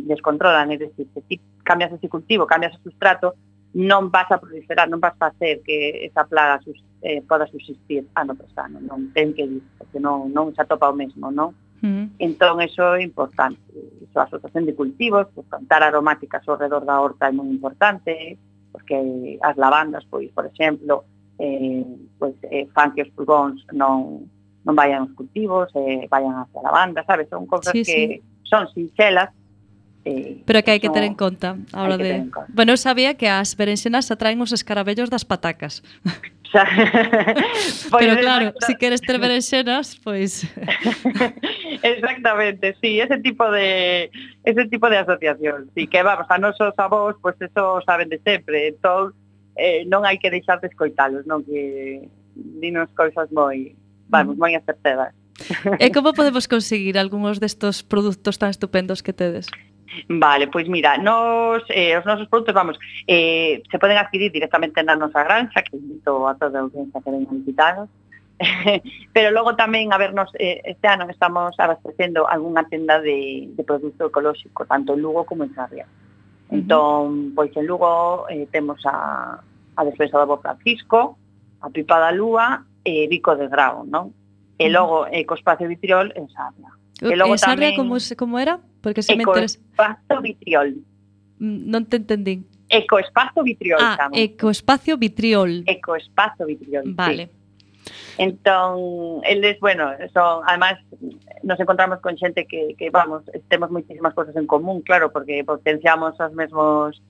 descontrolan, é dicir, se ti cambias ese cultivo, cambias o sustrato, non vas a proliferar, non vas a facer que esa plaga sus, eh, poda subsistir ano tras ano, non ten que ir, porque non, non se atopa o mesmo, non? Mm. -huh. Entón, eso é importante. Iso, a asociación de cultivos, pues, plantar aromáticas ao redor da horta é moi importante, porque as lavandas, pois, por exemplo, eh, pois, eh, fan que os pulgóns non, non vayan aos cultivos, eh, vayan hacia a lavanda, sabes? Son cosas sí, que son sinxelas, Eh, Pero que hai que ter en conta a hora de... Conta. Bueno, eu sabía que as berenxenas atraen os escarabellos das patacas. pois Pero claro, se si queres ter berenxenas, pois... Exactamente, sí, ese tipo de ese tipo de asociación. Sí, que vamos, a nosos avós, pois pues eso saben de sempre. Entón, eh, non hai que deixar de escoitalos, non que dinos cousas moi, vamos, mm. moi acertadas. E como podemos conseguir algúns destos produtos tan estupendos que tedes? Vale, pois mira, nos, eh, os nosos produtos, vamos, eh, se poden adquirir directamente na nosa granxa, que invito a toda a audiencia que venga a visitarnos, pero logo tamén, a vernos eh, este ano estamos abastecendo algunha tenda de, de produto ecolóxico, tanto en Lugo como en Sarria. Entón, uh -huh. pois en Lugo eh, temos a, a despensa do Bo Francisco, a Pipa da Lúa e eh, Vico de Grau, non? E logo eh, Ecoespacio Vitriol en Sarria. E logo en Sarria tamén, como, como era? Porque se me interesa. Ecoespacio Vitriol. Mm, non te entendín. Ecoespacio Vitriol. Ah, tamén. Ecoespacio Vitriol. Ecoespacio Vitriol, Vale. Sí. Entón, eles, bueno, son, además, nos encontramos con xente que, que vamos, temos moitísimas cosas en común, claro, porque potenciamos os mesmos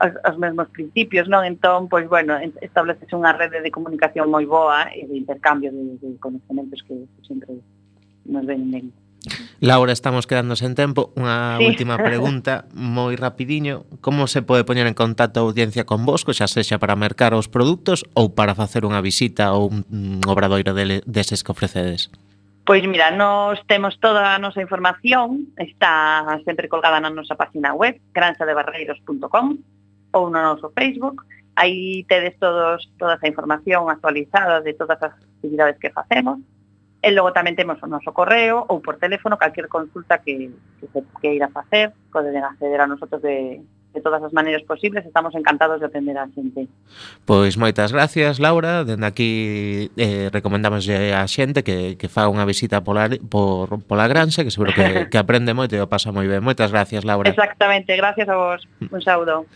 os, os mesmos principios, non? Entón, pois, bueno, estableces unha rede de comunicación moi boa e de intercambio de, de conhecementos que, que sempre nos venen ben. Laura, estamos quedando sen tempo. Unha sí. última pregunta, moi rapidiño. Como se pode poñer en contacto a audiencia con vosco, xa sexa para mercar os produtos ou para facer unha visita ou un mm, obradoiro de, deses que ofrecedes? Pois mira, nos temos toda a nosa información, está sempre colgada na nosa página web, granxadebarreiros.com ou no noso Facebook. Aí tedes todos, toda esa información actualizada de todas as actividades que facemos E logo tamén temos o correo ou por teléfono calquer consulta que, que se queira facer, poden acceder a nosotros de, de todas as maneiras posibles, estamos encantados de atender a xente. Pois moitas gracias, Laura. Dende aquí eh, recomendamos a xente que, que fa unha visita pola, por, pola Granxa, que seguro que, que aprende moito e o pasa moi ben. Moitas gracias, Laura. Exactamente, gracias a vos. Un saúdo.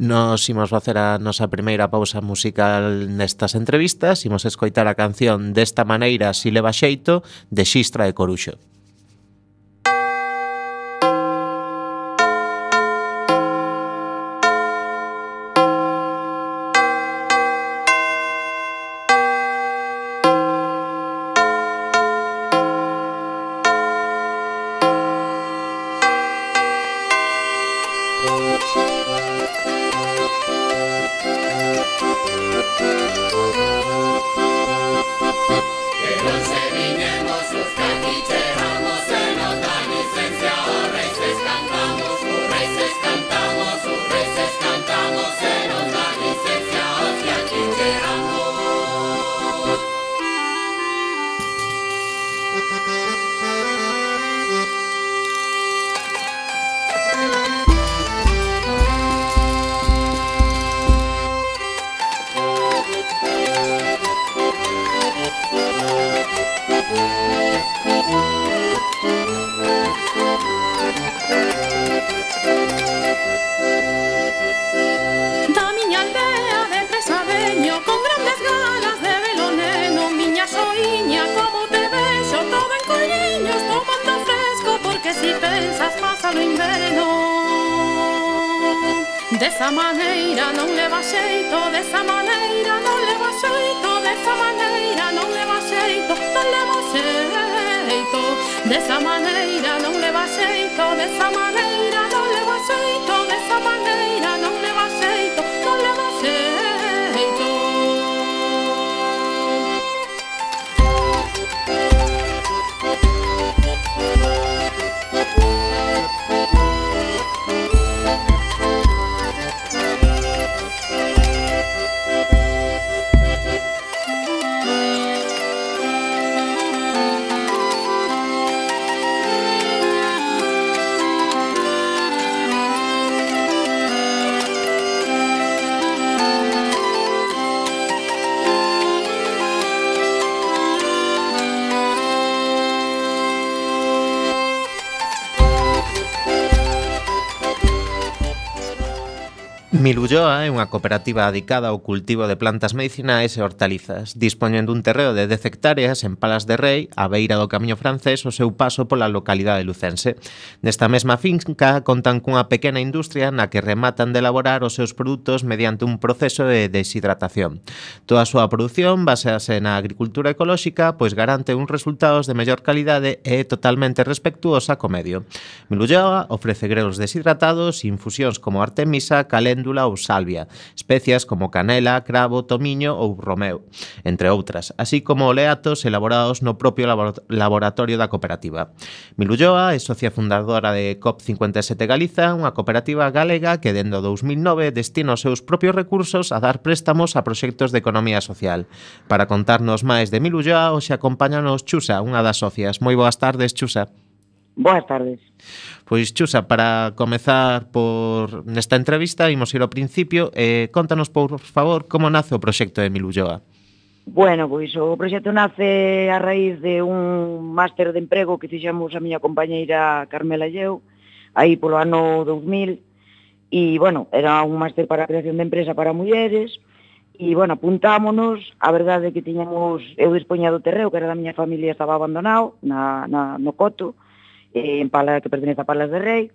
Nos imos facer a nosa primeira pausa musical nestas entrevistas. Imos escoitar a canción Desta maneira si leva xeito de Xistra e Coruxo. Desa maneira non leva xeito, desa maneira non leva xeito, desa maneira non leva xeito, non leva xeito. Desa maneira non leva xeito, desa maneira non leva xeito, desa maneira non leva xeito, non leva Milulloa é unha cooperativa dedicada ao cultivo de plantas medicinais e hortalizas, dispoñendo un terreo de 10 hectáreas en Palas de Rei, á beira do Camiño Francés, o seu paso pola localidade lucense. Nesta mesma finca contan cunha pequena industria na que rematan de elaborar os seus produtos mediante un proceso de deshidratación. Toda a súa produción basease na agricultura ecolóxica, pois garante uns resultados de mellor calidade e totalmente respectuosa co medio. Milulloa ofrece grelos deshidratados, infusións como artemisa, caléndula célula ou salvia, especias como canela, cravo, tomiño ou romeu, entre outras, así como oleatos elaborados no propio laboratorio da cooperativa. Milulloa é socia fundadora de COP57 Galiza, unha cooperativa galega que dendo 2009 destina os seus propios recursos a dar préstamos a proxectos de economía social. Para contarnos máis de Milulloa, hoxe acompáñanos Chusa, unha das socias. Moi boas tardes, Chusa. Boas tardes. Pois, Chusa, para comezar por nesta entrevista, imos ir ao principio. Eh, contanos, por favor, como nace o proxecto de Milulloa. Bueno, pois o proxecto nace a raíz de un máster de emprego que fixemos a miña compañeira Carmela Lleu, aí polo ano 2000, e, bueno, era un máster para a creación de empresa para mulleres, e, bueno, apuntámonos, a verdade é que tiñamos, eu dispoñado terreo, que era da miña familia, estaba abandonado na, na, no coto, en Pala, que pertenece a Palas de Rei,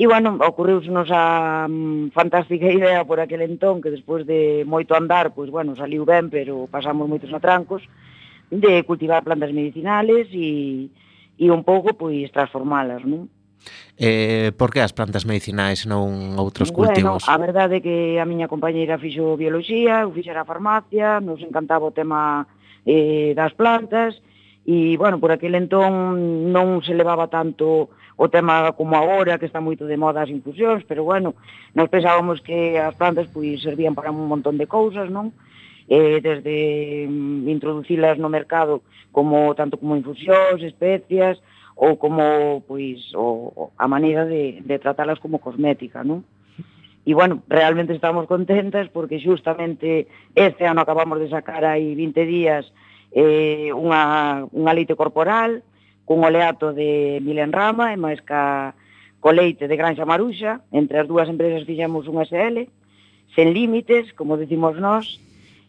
E, bueno, ocorreusenos a mm, fantástica idea por aquel entón, que despois de moito andar, pois, bueno, saliu ben, pero pasamos moitos atrancos, de cultivar plantas medicinales e, e un pouco, pois, transformalas, non? Eh, por que as plantas medicinais non outros bueno, cultivos? Bueno, a verdade é que a miña compañeira fixo biología, eu fixera farmacia, nos encantaba o tema eh, das plantas, e, bueno, por aquel entón non se levaba tanto o tema como agora, que está moito de moda as infusións, pero, bueno, nós pensábamos que as plantas, pois, servían para un montón de cousas, non? Eh, desde mm, introducilas no mercado como tanto como infusións, especias, ou como pois o, a maneira de, de tratalas como cosmética, non? E, bueno, realmente estamos contentas porque justamente este ano acabamos de sacar aí 20 días eh, unha, unha leite corporal, cun oleato de Milenrama e máis ca, co leite de Granxa Maruxa. Entre as dúas empresas fixemos unha SL, sen límites, como decimos nós,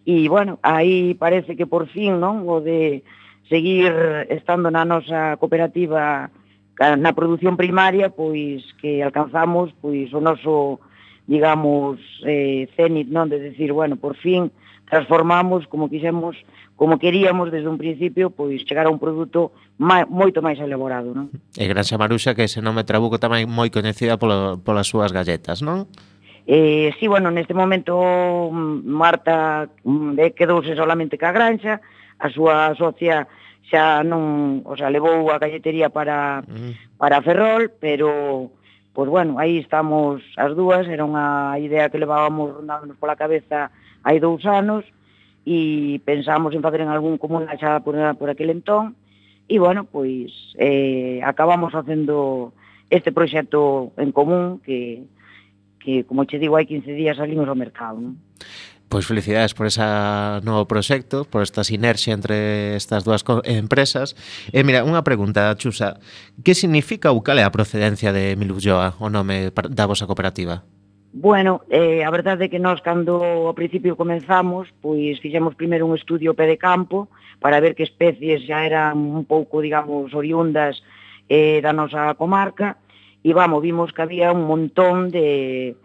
e, bueno, aí parece que por fin, non, o de seguir estando na nosa cooperativa na produción primaria, pois que alcanzamos pois o noso, digamos, eh, cenit, non, de decir, bueno, por fin transformamos como quixemos, como queríamos desde un principio, pois chegar a un produto mai, moito máis elaborado, non? E Granxa Maruxa, que ese nome trabuco tamén moi coñecida polo, polas súas galletas, non? Eh, sí, bueno, neste momento mm, Marta mm, de, quedouse solamente ca Granxa, a súa socia xa non, o sea, levou a galletería para mm. para Ferrol, pero pois bueno, aí estamos as dúas, era unha idea que levábamos rondándonos pola cabeza hai dous anos e pensamos en facer en algún común xa por, por aquel entón e bueno, pois eh, acabamos facendo este proxecto en común que, que como che digo, hai 15 días salimos ao mercado. Non? Pois felicidades por esa novo proxecto, por esta sinerxia entre estas dúas empresas. E mira, unha pregunta, Chusa, que significa ou cal é a procedencia de Milulloa, o nome da vosa cooperativa? Bueno, eh, a verdade é que nós cando ao principio comenzamos, pois fixemos primeiro un estudio pé de campo para ver que especies xa eran un pouco, digamos, oriundas eh, da nosa comarca e vamos, vimos que había un montón de,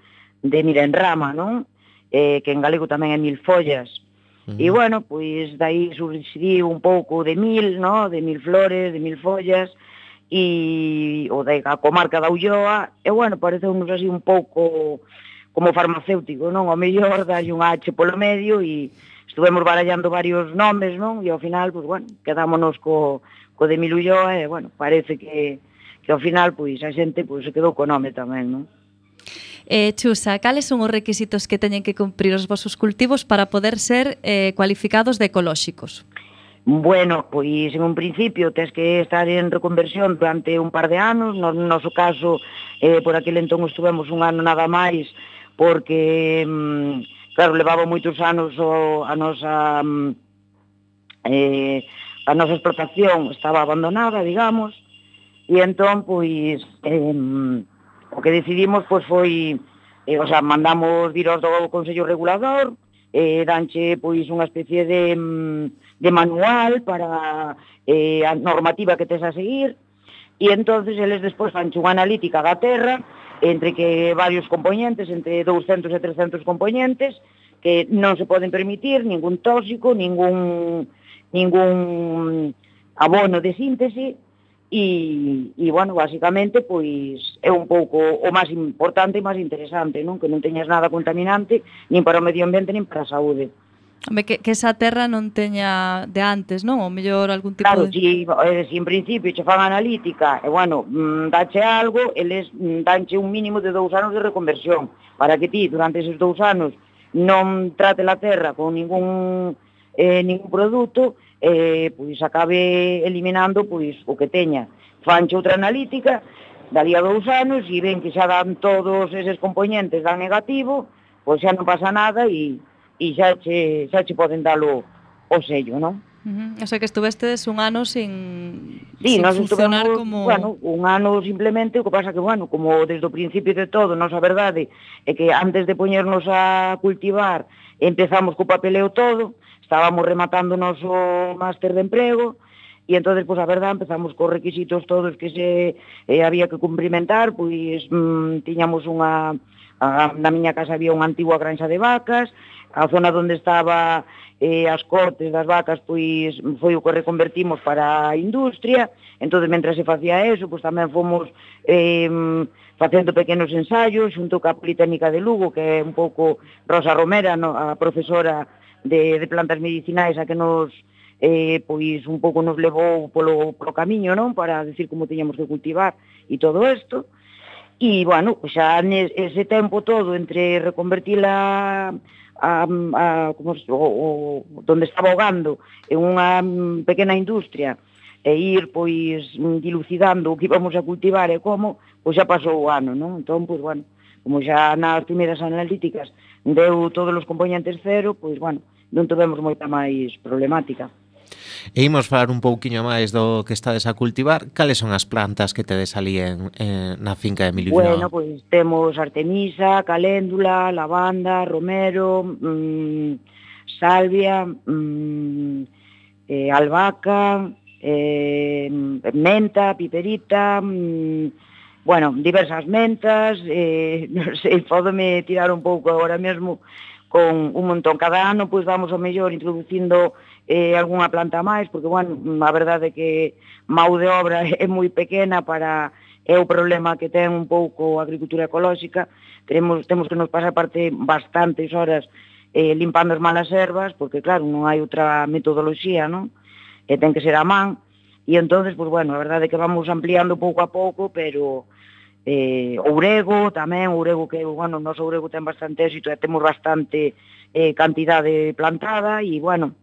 de mirenrama, non? Eh, que en galego tamén é mil follas. Uh -huh. E bueno, pois dai surgiu un pouco de mil, non? De mil flores, de mil follas, e o da comarca da Ulloa, e bueno, pareceu-nos así un pouco como farmacéutico, non? O mellor dalle un H polo medio e estuvemos barallando varios nomes, non? E ao final, pois, bueno, quedámonos co, co de Milulloa e, bueno, parece que, que ao final, pois, a xente pois, se quedou co nome tamén, non? Eh, Chusa, cales son os requisitos que teñen que cumprir os vosos cultivos para poder ser eh, cualificados de ecolóxicos? Bueno, pois en un principio tens que estar en reconversión durante un par de anos, no noso caso eh, por aquel entón estuvemos un ano nada máis porque mm, claro, levaba moitos anos o, a nosa mm, eh, a nosa explotación estaba abandonada, digamos, e entón pois eh, o que decidimos pois foi eh, o sea, mandamos vir do Consello Regulador, eh, danche pois unha especie de mm, de manual para eh, a normativa que tes a seguir, e entonces eles despois fanche unha analítica da Terra, entre que varios componentes, entre 200 e 300 componentes, que non se poden permitir ningún tóxico, ningún, ningún abono de síntese, e, e bueno, basicamente, pois, é un pouco o máis importante e máis interesante, non? Que non teñas nada contaminante, nin para o medio ambiente, nin para a saúde. Que, que esa terra non teña de antes, non? O mellor algún tipo claro, de... Claro, si, eh, si en principio che fan analítica, e bueno, mm, dache algo, eles mm, danche un mínimo de dous anos de reconversión, para que ti durante esos dous anos non trate la terra con ningún, eh, ningún produto, eh, pois acabe eliminando pois o que teña. Fanche outra analítica, dali a dous anos, e ven que xa dan todos eses componentes, dan negativo, pois xa non pasa nada e e xa che, xa che poden dalo o sello, non? Uh -huh. O sea que estuvedes un ano sin, sí, sin nos funcionar como... Bueno, un ano simplemente, o que pasa que, bueno, como desde o principio de todo, nos a verdade é que antes de poñernos a cultivar empezamos co papeleo todo, estábamos rematando o máster de emprego, e entonces pois pues, a verdad empezamos cos requisitos todos que se eh, había que cumprimentar, pois mm, tiñamos unha a, na miña casa había unha antigua granxa de vacas, a zona onde estaba eh, as cortes das vacas pois foi o que reconvertimos para a industria. Entón mentre se facía eso pois tamén fomos eh, facendo pequenos ensaios xunto ca Politécnica de Lugo que é un pouco Rosa Romera no, a profesora de, de plantas medicinais a que nos eh, pois un pouco nos levou polo, polo camiño non? Para decir como teñamos que cultivar e todo isto. E, bueno, xa nese tempo todo entre reconvertir a a, a como, o, o, donde estaba ahogando en unha pequena industria e ir pois dilucidando o que íbamos a cultivar e como, pois xa pasou o ano, non? Entón, pois bueno, como xa nas primeiras analíticas deu todos os componentes cero, pois bueno, non tivemos moita máis problemática. E imos falar un pouquiño máis do que estades a cultivar. Cales son as plantas que tedes ali en, en, na finca de Emilio Bueno, pois pues, temos artemisa, caléndula, lavanda, romero, mmm, salvia, mmm, eh, albahaca, eh, menta, piperita, mmm, bueno, diversas mentas, eh, non sei, podome tirar un pouco agora mesmo con un montón. Cada ano pois vamos ao mellor introducindo eh, algunha planta máis, porque, bueno, a verdade é que mau de obra é moi pequena para é o problema que ten un pouco a agricultura ecolóxica. Temos, temos que nos pasar parte bastantes horas eh, limpando as malas ervas, porque, claro, non hai outra metodoloxía, non? E ten que ser a man. E entonces, pois, bueno, a verdade é que vamos ampliando pouco a pouco, pero eh, Ourego tamén, Ourego que, bueno, nos Ourego ten bastante éxito e temos bastante eh, cantidade plantada e, bueno,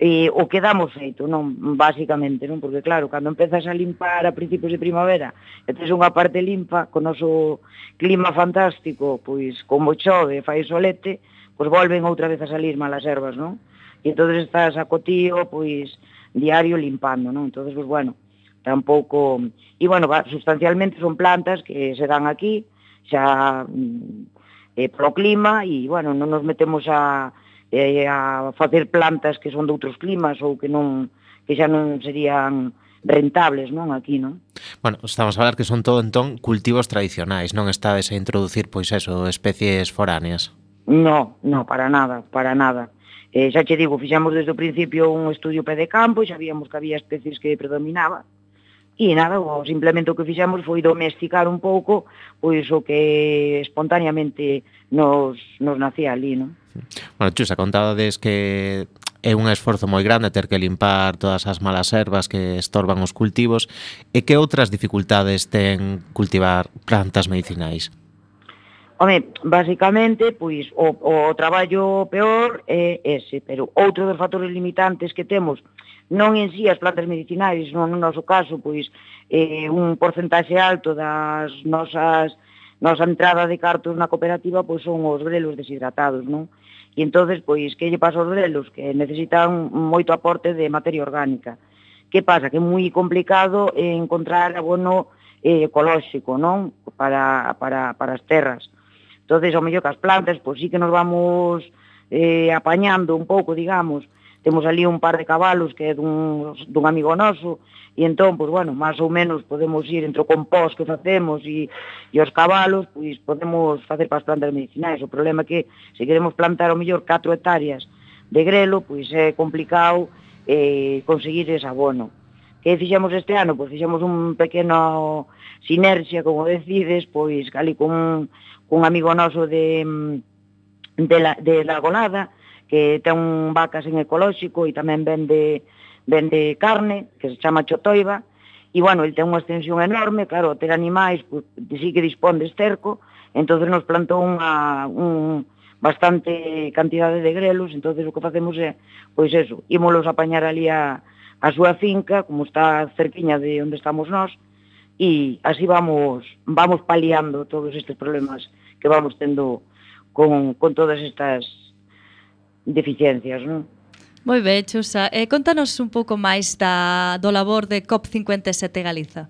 eh, o que damos feito, non, basicamente, non, porque claro, cando empezas a limpar a principios de primavera e tens unha parte limpa, con noso clima fantástico, pois como chove, fai solete, pois volven outra vez a salir malas ervas, non? E entonces estás a cotío, pois, diario limpando, non? Entonces, pois, bueno, tampouco... E, bueno, va, sustancialmente son plantas que se dan aquí, xa mm, eh, pro clima, e, bueno, non nos metemos a, eh, a facer plantas que son de outros climas ou que non que xa non serían rentables, non, aquí, non? Bueno, estamos a falar que son todo entón cultivos tradicionais, non estades a introducir pois eso, especies foráneas. No, no, para nada, para nada. Eh, xa che digo, fixamos desde o principio un estudio pé de campo, xa víamos que había especies que predominaban, E nada, o, simplemente o que fixemos foi domesticar un pouco pois o que espontaneamente nos, nos nacía ali, non? Bueno, Chusa, contades que é un esforzo moi grande ter que limpar todas as malas ervas que estorban os cultivos e que outras dificultades ten cultivar plantas medicinais? Home, basicamente, pois, o, o traballo peor é ese, pero outro dos factores limitantes que temos non en sí as plantas medicinais, non no noso caso, pois eh, un porcentaxe alto das nosas nosa entrada de cartos na cooperativa pois son os grelos deshidratados, non? E entonces pois que lle pasa aos grelos que necesitan moito aporte de materia orgánica. Que pasa que é moi complicado encontrar abono eh, ecolóxico, non? Para, para, para as terras. Entonces, ao mellor que as plantas, pois sí que nos vamos eh, apañando un pouco, digamos, temos ali un par de cabalos que é dun, dun amigo noso, e entón, pois, bueno, máis ou menos podemos ir entre o compost que facemos e, e os cabalos, pois podemos facer para as plantas medicinais. O problema é que se queremos plantar ao mellor 4 hectáreas de grelo, pois é complicado eh, conseguir ese abono. Que fixemos este ano? Pois fixemos un pequeno sinerxia, como decides, pois cali con, con un amigo noso de, de, la, de la Golada, que ten un vacas en ecolóxico e tamén vende, vende carne, que se chama Chotoiba, e, bueno, el ten unha extensión enorme, claro, ter animais, pues, sí que dispón de esterco, entonces nos plantou unha, un, bastante cantidade de grelos, entonces o que facemos é, pois eso, ímolos apañar ali a, a súa finca, como está cerquiña de onde estamos nós, e así vamos vamos paliando todos estes problemas que vamos tendo con, con todas estas deficiencias, non? Moi ben, Chusa. Eh, contanos un pouco máis da, do labor de COP57 Galiza.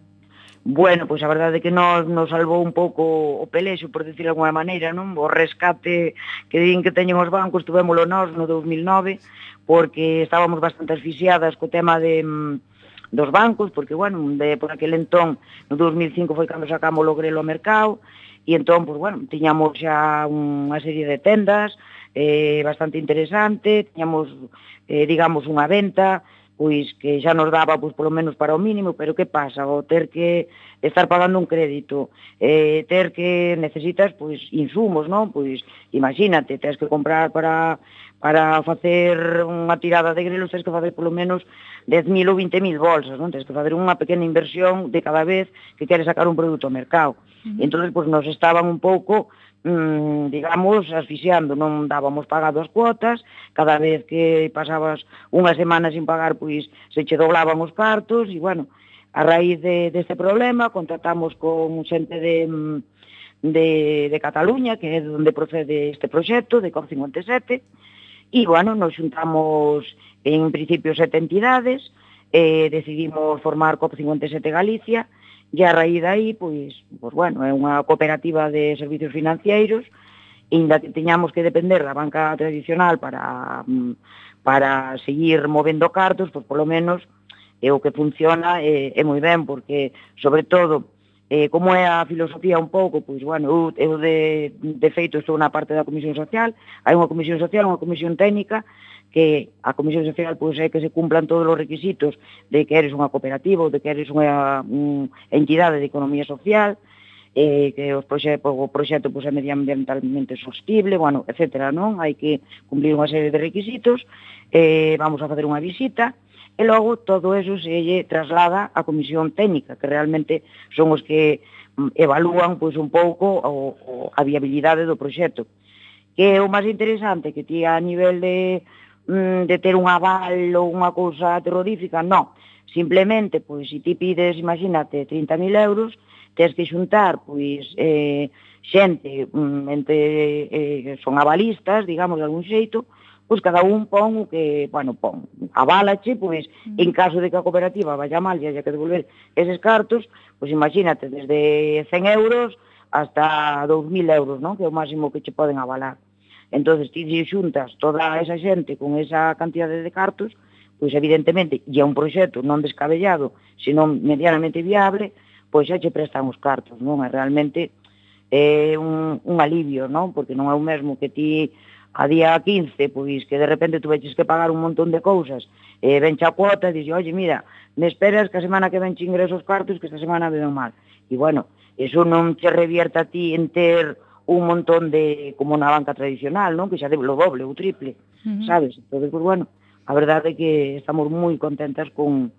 Bueno, pois a verdade é que nos, nos salvou un pouco o pelexo, por decirlo de alguma maneira, non? O rescate que din que teñen os bancos, tuvémolo nós no 2009, porque estábamos bastante asfixiadas co tema de mm, dos bancos, porque, bueno, de, por aquel entón, no 2005 foi cando sacamos o grelo ao mercado, e entón, pois, bueno, tiñamos xa unha serie de tendas, eh, bastante interesante, tiñamos, eh, digamos, unha venta, pois que xa nos daba pois polo menos para o mínimo, pero que pasa? O ter que estar pagando un crédito, eh, ter que necesitas pois insumos, non? Pois imagínate, tens que comprar para para facer unha tirada de grelos tens que facer polo menos 10.000 ou 20.000 bolsas, non? Tens que facer unha pequena inversión de cada vez que queres sacar un produto ao mercado. Uh -huh. Entón, pois nos estaban un pouco mm, digamos, asfixiando, non dábamos pagado as cuotas, cada vez que pasabas unha semana sin pagar, pois se che doblaban os partos, e, bueno, a raíz de, deste problema contratamos con xente de, mm, de, de Cataluña, que é onde procede este proxecto, de COP57, e, bueno, nos xuntamos en principio sete entidades, eh, decidimos formar COP57 Galicia, e, E a raíz dai, pois, pois bueno, é unha cooperativa de servicios financeiros, inda que teñamos que depender da banca tradicional para mm, para seguir movendo cartos, pois polo menos é o que funciona é, é moi ben, porque sobre todo eh, como é a filosofía un pouco, pois, bueno, eu, eu de, de feito estou na parte da comisión social, hai unha comisión social, unha comisión técnica, que a Comisión Social pois, é que se cumplan todos os requisitos de que eres unha cooperativa ou de que eres unha un, entidade de economía social, eh, que os proxe, o proxecto pois, é medioambientalmente sostible, bueno, etc. Non? Hai que cumplir unha serie de requisitos, eh, vamos a facer unha visita, e logo todo eso se lle traslada á comisión técnica, que realmente son os que mm, evalúan pois, un pouco o, o, a viabilidade do proxecto. Que é o máis interesante que ti a nivel de mm, de ter un aval ou unha cousa terrorífica, non. Simplemente, pois, se ti pides, imagínate, 30.000 euros, tens que xuntar, pois, eh, xente, mm, entre, eh, son avalistas, digamos, de algún xeito, pois cada un pon o que, bueno, pon, avalache, pois, mm. en caso de que a cooperativa vaya mal e haya que devolver eses cartos, pois imagínate, desde 100 euros hasta 2.000 euros, non? que é o máximo que che poden avalar entonces ti lle xuntas toda esa xente con esa cantidade de cartos, pois evidentemente, e é un proxecto non descabellado, senón medianamente viable, pois xa che prestan os cartos, non? É realmente é un, un alivio, non? Porque non é o mesmo que ti a día 15, pois que de repente tu veches que pagar un montón de cousas, e ven xa cuota e dixe, oye, mira, me esperas que a semana que ven che ingresos cartos, que esta semana veo mal. E bueno, eso non che revierta a ti en ter un montón de, como na banca tradicional, non? Que xa debe o doble, o triple, uh -huh. sabes? Entón, pues, bueno, a verdade é que estamos moi contentas con,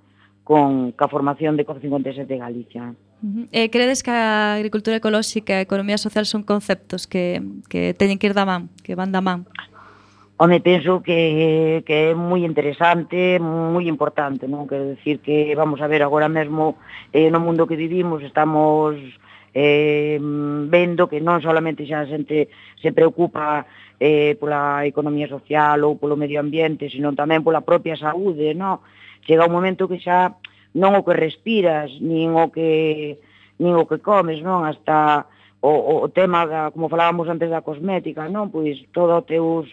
con ca formación de COP57 de Galicia. Uh -huh. Eh, credes que a agricultura ecolóxica e a economía social son conceptos que, que teñen que ir da man, que van da man? Home, penso que, que é moi interesante, moi importante, non? Quero decir que, vamos a ver, agora mesmo eh, no mundo que vivimos estamos eh, vendo que non solamente xa a xente se preocupa eh, pola economía social ou polo medio ambiente, senón tamén pola propia saúde, non? Chega un momento que xa non o que respiras, nin o que nin o que comes, non? Hasta o, o tema, da, como falábamos antes da cosmética, non? Pois todo os teus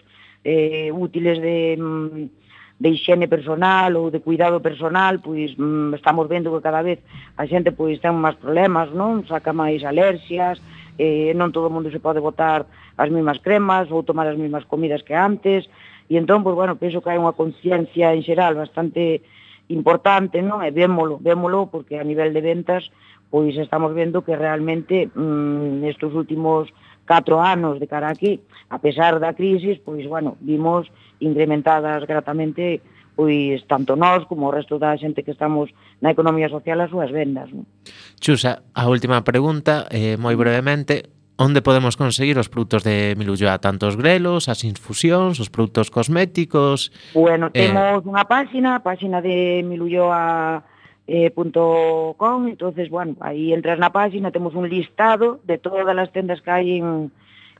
eh, útiles de... Mm, de higiene personal ou de cuidado personal, pois mm, estamos vendo que cada vez a xente pois ten máis problemas, non? Saca máis alerxias, eh, non todo o mundo se pode botar as mesmas cremas ou tomar as mesmas comidas que antes, e entón, pois, bueno, penso que hai unha conciencia en xeral bastante importante, non? E vémolo, vémolo, porque a nivel de ventas, pois estamos vendo que realmente mm, nestes últimos catro anos de cara aquí, a pesar da crisis, pois, bueno, vimos incrementadas gratamente pois tanto nós como o resto da xente que estamos na economía social as súas vendas. Non? Chusa, a última pregunta, eh, moi brevemente, onde podemos conseguir os produtos de Milulloa, tanto os grelos, as infusións, os produtos cosméticos... Bueno, eh. temos eh... unha páxina, a páxina de Milulloa eh, punto com, entonces, bueno, aí entras na página, temos un listado de todas as tendas que hai en,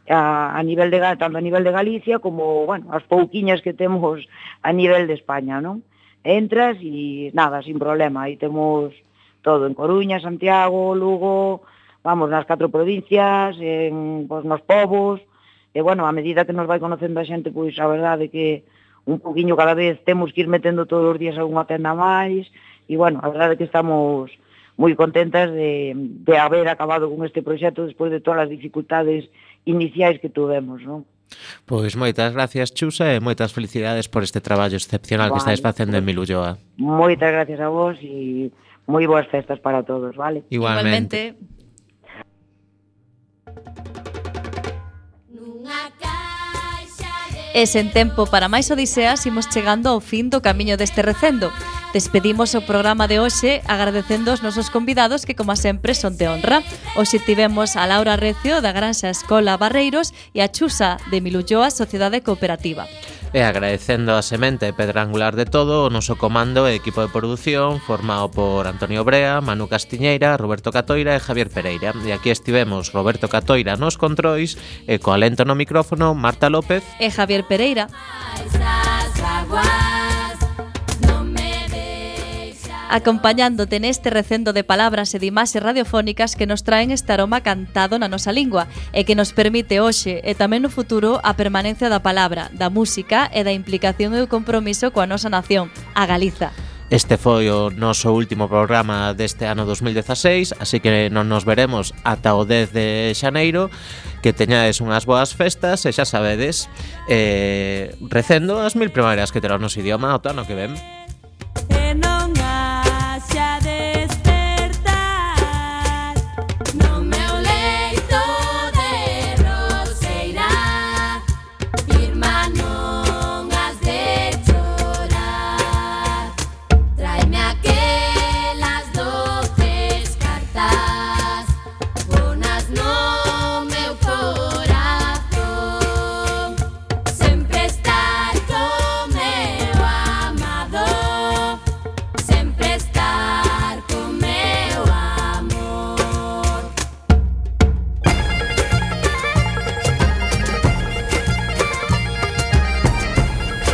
a, a nivel de tanto a nivel de Galicia como, bueno, as pouquiñas que temos a nivel de España, non? Entras e nada, sin problema, aí temos todo en Coruña, Santiago, Lugo, vamos, nas catro provincias, en pois, nos povos, e bueno, a medida que nos vai conocendo a xente, pois a verdade que un poquinho cada vez temos que ir metendo todos os días algunha tenda máis, e, bueno, a verdade é que estamos moi contentas de, de haber acabado con este proxecto despois de todas as dificultades iniciais que tuvemos, non? Pois moitas gracias, Chusa, e moitas felicidades por este traballo excepcional vale. que estáis facendo en Milulloa. Moitas gracias a vos e moi boas festas para todos, vale? Igualmente. Igualmente. E sen tempo para máis odiseas imos chegando ao fin do camiño deste recendo. Despedimos o programa de hoxe agradecendo aos nosos convidados que, como sempre, son de honra. Hoxe tivemos a Laura Recio da Granxa Escola Barreiros e a Chusa de Milulloa Sociedade Cooperativa. E agradecendo a semente pedra angular de todo o noso comando e equipo de produción formado por Antonio Brea, Manu Castiñeira, Roberto Catoira e Javier Pereira. E aquí estivemos Roberto Catoira nos controis e co alento no micrófono Marta López e Javier Pereira acompañándote neste recendo de palabras e de imaxes radiofónicas que nos traen este aroma cantado na nosa lingua e que nos permite hoxe e tamén no futuro a permanencia da palabra, da música e da implicación e o compromiso coa nosa nación, a Galiza. Este foi o noso último programa deste ano 2016, así que non nos veremos ata o 10 de xaneiro. Que teñades unhas boas festas e xa sabedes, eh, recendo as mil primaverias que terá o noso idioma o ano que ven.